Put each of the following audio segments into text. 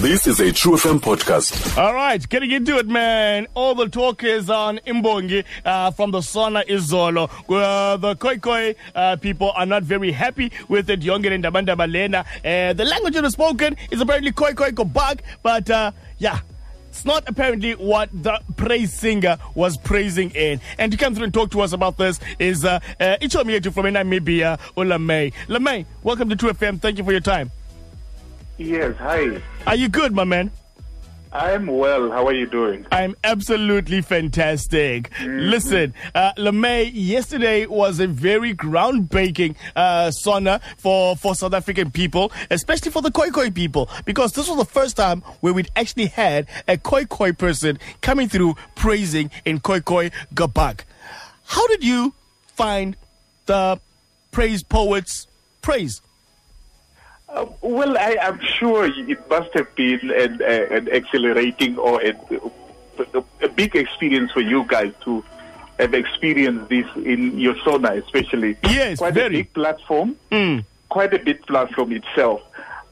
This is a True FM podcast. All right, getting into it, man. All the talk is on Imbongi uh, from the Sona Izolo. Uh, the Khoi Khoi uh, people are not very happy with it. Younger and Dabanda Balena. Uh, the language that is spoken is apparently Khoi Khoi Gobag, but uh, yeah. It's not apparently what the praise singer was praising in. And to come through and talk to us about this is uh, uh, Ichomi from Namibia, Lamay. Lamay, welcome to True FM. Thank you for your time. Yes, hi. Are you good, my man? I'm well. How are you doing? I'm absolutely fantastic. Listen, uh, LeMay, yesterday was a very groundbreaking uh, SONA for, for South African people, especially for the Khoi Khoi people, because this was the first time where we'd actually had a Khoi Khoi person coming through praising in Khoi Khoi Gabak. How did you find the praise poets' praise? Uh, well, I, am sure it must have been an, an accelerating or a, a, big experience for you guys to have experienced this in your SONA, especially. Yes, quite very. a big platform. Mm. Quite a big platform itself.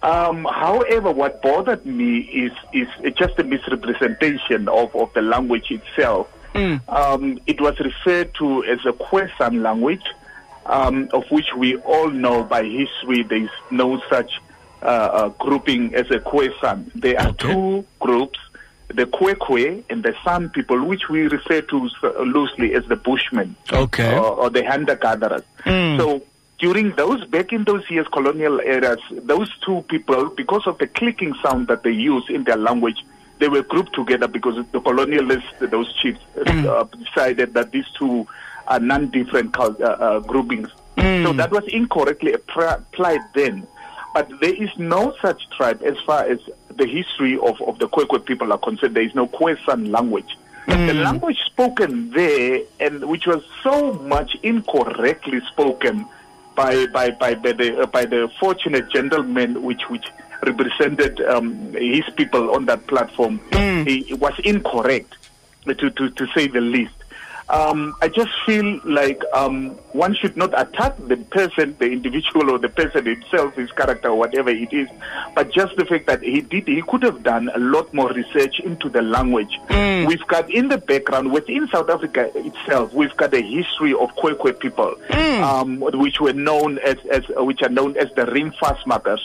Um, however, what bothered me is is just a misrepresentation of, of the language itself. Mm. Um, it was referred to as a Khoisan language um, of which we all know by history there is no such uh, uh, grouping as a Khoisan. There are Okay. two groups, the Khoekhoe and the San people, which we refer to uh, loosely as the Bushmen Okay. or, or the hunter-gatherers. Mm. So during those, back in those years, colonial eras, those two people, because of the clicking sound that they use in their language, they were grouped together because the colonialists, those chiefs, uh, decided that these two are non-different uh, uh, groupings. So that was incorrectly applied then. But there is no such tribe as far as the history of, of the Khoekhoe people are concerned. There is no Khoisan language. The language spoken there, and which was so much incorrectly spoken by by by, by the uh, by the fortunate gentleman which which represented um, his people on that platform, he, it was incorrect to, to to say the least. Um, I just feel like um, one should not attack the person, the individual, or the person himself, his character, or whatever it is, but just the fact that he did, he could have done a lot more research into the language. We've got in the background within South Africa itself, we've got a history of Khoekhoe people, um, which were known as, as which are known as the Riemvasmakers.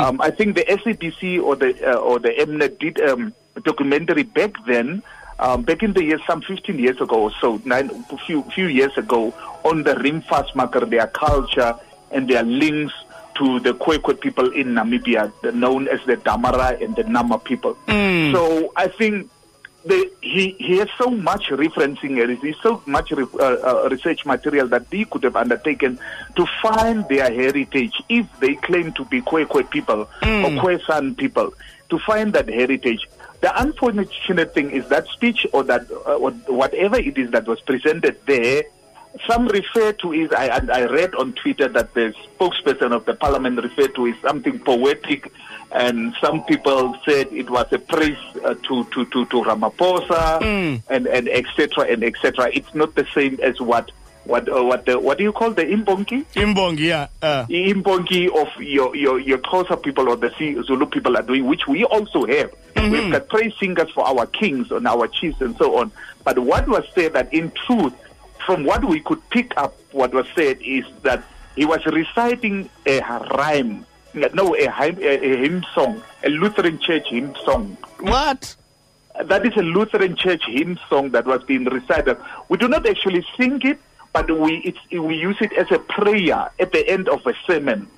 Um, I think the SABC or the uh, or the Mnet did um, a documentary back then um, back in the years, some 15 years ago or so, nine, a few, few years ago, on the Riemvasmaker, their culture and their links to the Khoekhoe people in Namibia, known as the Damara and the Nama people. So I think the, he, he has so much referencing, and he so much re, uh, uh, research material that he could have undertaken to find their heritage if they claim to be Khoekhoe people or Khoesan people, to find that heritage. The unfortunate thing is that speech or that uh, or whatever it is that was presented there, some refer to it. I, I I read on Twitter that the spokesperson of the parliament referred to is something poetic, and some people said it was a praise uh, to to to to Ramaphosa and and etc. and etc. It's not the same as what what uh, what the, what do you call the imbongi? Imbongi, yeah. Uh, imbongi of your your your Xhosa people or the Zulu people are doing, which we also have. We've got praise singers for our kings and our chiefs and so on. But what was said that in truth, from what we could pick up, what was said is that he was reciting a rhyme, no, a hymn, a, a hymn song, a Lutheran church hymn song. what? That is a Lutheran church hymn song that was being recited. We do not actually sing it, but we it's, we use it as a prayer at the end of a sermon.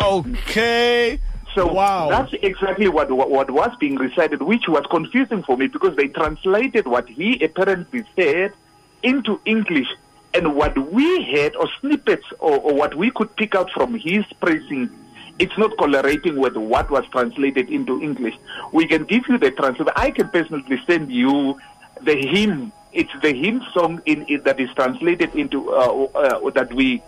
Okay. So wow. that's exactly what, what what was being recited, which was confusing for me because they translated what he apparently said into English, and what we heard or snippets or, or what we could pick out from his praising, it's not correlating with what was translated into English. We can give you the translation. I can personally send you the hymn. It's the hymn song in, in that is translated into uh, uh, that we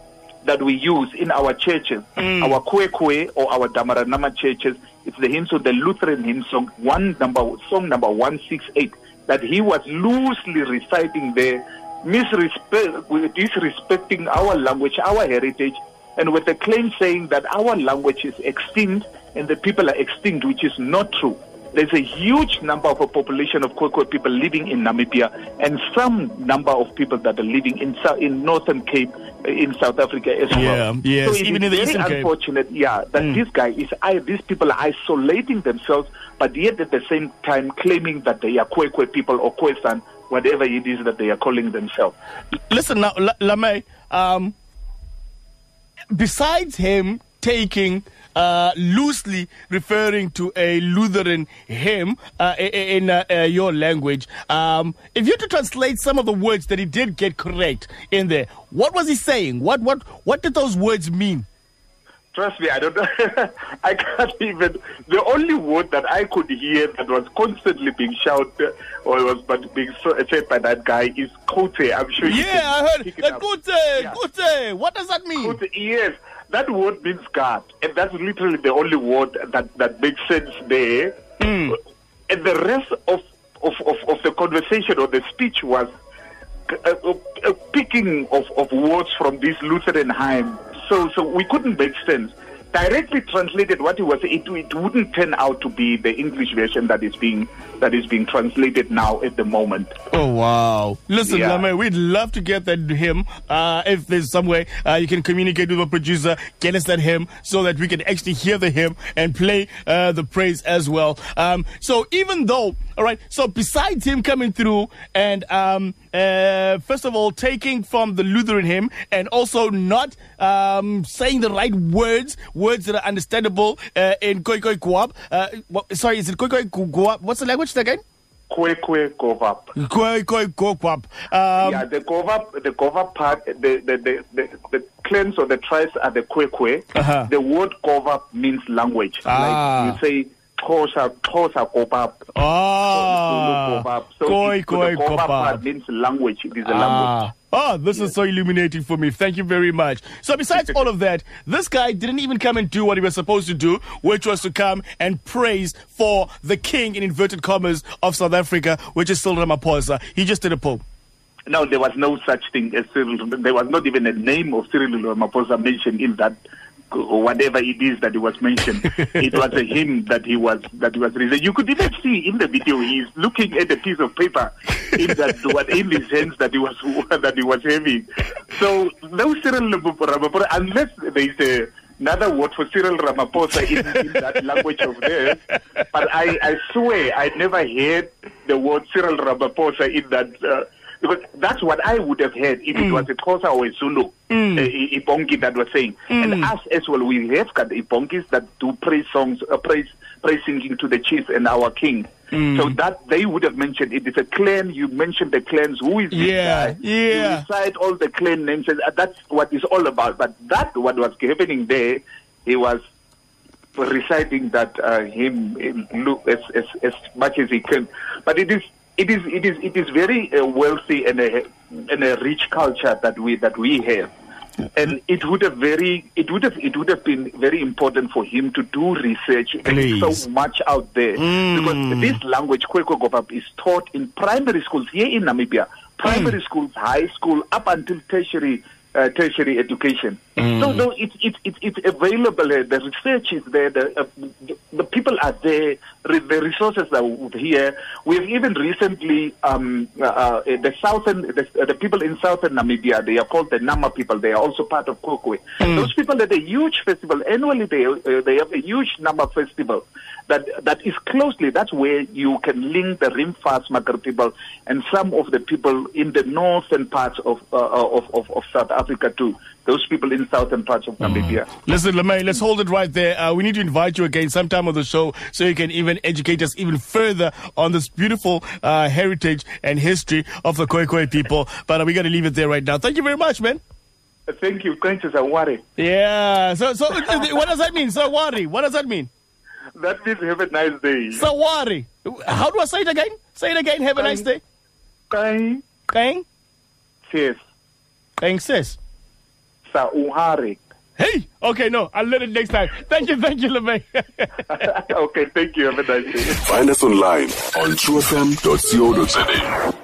that we use in our churches, our Khoekhoe or our Damaranama churches. It's the hymn song, the Lutheran hymn song, one number song number one six eight, that he was loosely reciting there, misrespect, disrespecting our language, our heritage, and with the claim saying that our language is extinct and the people are extinct, which is not true. There's a huge number of a population of Khoikhoi people living in Namibia, and some number of people that are living in in Northern Cape, uh, in South Africa as Yeah, well. yes, so it even is in the very Eastern Cape. Mm. unfortunate, yeah, that this guy is, I, these people are isolating themselves, but yet at the same time claiming that they are Khoikhoi people or Khoisan, whatever it is that they are calling themselves. Listen now, La- Lame, um, besides him taking uh, loosely referring to a Lutheran hymn uh, in uh, uh, your language, um, if you to translate some of the words that he did get correct in there, what was he saying? What what what did those words mean? Trust me, I don't know. I can't even. The only word that I could hear that was constantly being shouted or was but being so- said by that guy is Kote. I'm sure you Yeah, I heard. Uh, up. Yeah. What does that mean? Kote, yes, that word means God, and that's literally the only word that that makes sense there. Hmm. And the rest of of, of, of the conversation or the speech was a, a, a picking of, of words from this Lutheran hymn. So so we couldn't make sense. Directly translated, what he was, it, it wouldn't turn out to be the English version that is being that is being translated now at the moment. Oh wow! Listen, Yeah. Lame, we'd love to get that hymn. Uh, if there's some way uh, you can communicate with the producer, get us that hymn so that we can actually hear the hymn and play uh, the praise as well. Um, so even though, all right, so besides him coming through and um, uh, first of all taking from the Lutheran hymn and also not um, saying the right words, words that are understandable uh, in Koi Koi Kuab. Uh, what, sorry, is it Koi Koi Kuab? What's the language again? Kwe kwe govap. Koi Koi Kuab. Um, yeah, the govap, the govap part, the the, the, the, the clans or the tribes are the kwe kwe. Uh-huh. The word govap means language. Ah. Like you say, Xhosa, Xhosa govap. Ah, Zulu govap. So koi it- koi the kopap. part means language. It is a language. Ah. Oh, this is so illuminating for me. Thank you very much. So, besides all of that, this guy didn't even come and do what he was supposed to do, which was to come and praise for the king, in inverted commas, of South Africa, which is Cyril Ramaphosa. He just did a poem. No, there was no such thing as Cyril. There was not even a name of Cyril Ramaphosa mentioned in that whatever it is that he was mentioned. it was a hymn that he was that he was reading. You could even see in the video he's looking at a piece of paper in that what in his hands that he was that he was having. So no Cyril Ramaphosa unless there is a another word for Cyril Ramaphosa in, in that language of theirs. But I, I swear I never heard the word Cyril Ramaphosa in that. Uh, because that's what I would have heard if it was a Xhosa or a Zulu, mm. a, a Ibonki that was saying. And us as well, we have got Ibonkis that do praise songs, uh, praise, praise singing to the chief and our king. So that they would have mentioned it is a clan. You mentioned the clans. Who is this Yeah, guy? yeah. You recite all the clan names. And that's what it's all about. But that what was happening there, he was reciting that uh, hymn in look as, as as much as he can. But it is it is it is it is very uh, wealthy and a and a rich culture that we that we have. And it would have very it would have it would have been very important for him to do research. So much out there. Because this language Khoekhoe Gopap is taught in primary schools here in Namibia, primary schools, high school, up until tertiary uh, tertiary education. So, no, it's it's it's it's available. uh, The research is there. The, uh, the, the people are there. Re- the resources are here. We've even recently um, uh, uh, the southern the, uh, the people in southern Namibia. They are called the Nama people. They are also part of Kokwe. Those people at a huge festival annually. They uh, they have a huge Nama festival that that is closely. That's where you can link the Riemvasmaker people and some of the people in the northern parts of uh, of, of of South Africa too. Those people in southern parts of Namibia. Listen, Lemay, let's hold it right there. Uh, we need to invite you again sometime on the show so you can even educate us even further on this beautiful uh, heritage and history of the Khoi Khoi people. But uh, we got to leave it there right now. Thank you very much, man. Thank you, Quentin Aware. Yeah. So, so uh, what does that mean? Sawari. What does that mean? That means have a nice day. Sawari. How do I say it again? Say it again. Have a nice day. Kai Kang. says Kang sis. sa uhare. Hey. Okay, no. I'll let it next time. Thank you. Thank you, Lemay. okay, thank you. Have a nice day. Find us online on truefm.co.za.